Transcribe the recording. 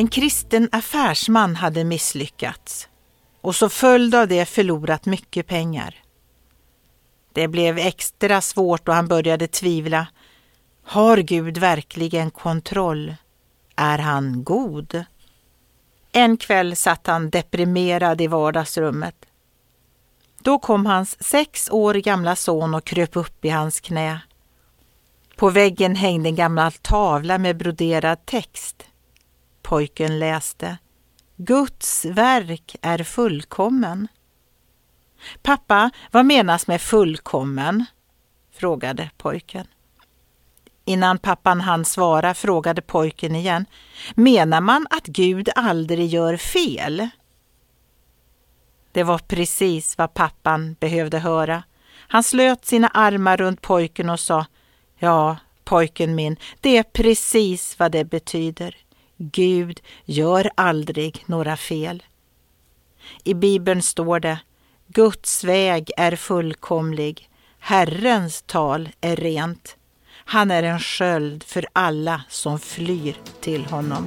En kristen affärsman hade misslyckats och så följd av det förlorat mycket pengar. Det blev extra svårt och han började tvivla. Har Gud verkligen kontroll? Är han god? En kväll satt han deprimerad i vardagsrummet. Då kom hans sex år gamla son och kröp upp i hans knä. På väggen hängde en gammal tavla med broderad text. Pojken läste Guds verk är fullkommen. Pappa, vad menas med fullkommen? frågade pojken. Innan pappan hann svara frågade pojken igen. Menar man att Gud aldrig gör fel? Det var precis vad pappan behövde höra. Han slöt sina armar runt pojken och sa Ja, pojken min, det är precis vad det betyder. Gud gör aldrig några fel. I Bibeln står det Guds väg är fullkomlig, Herrens tal är rent. Han är en sköld för alla som flyr till honom.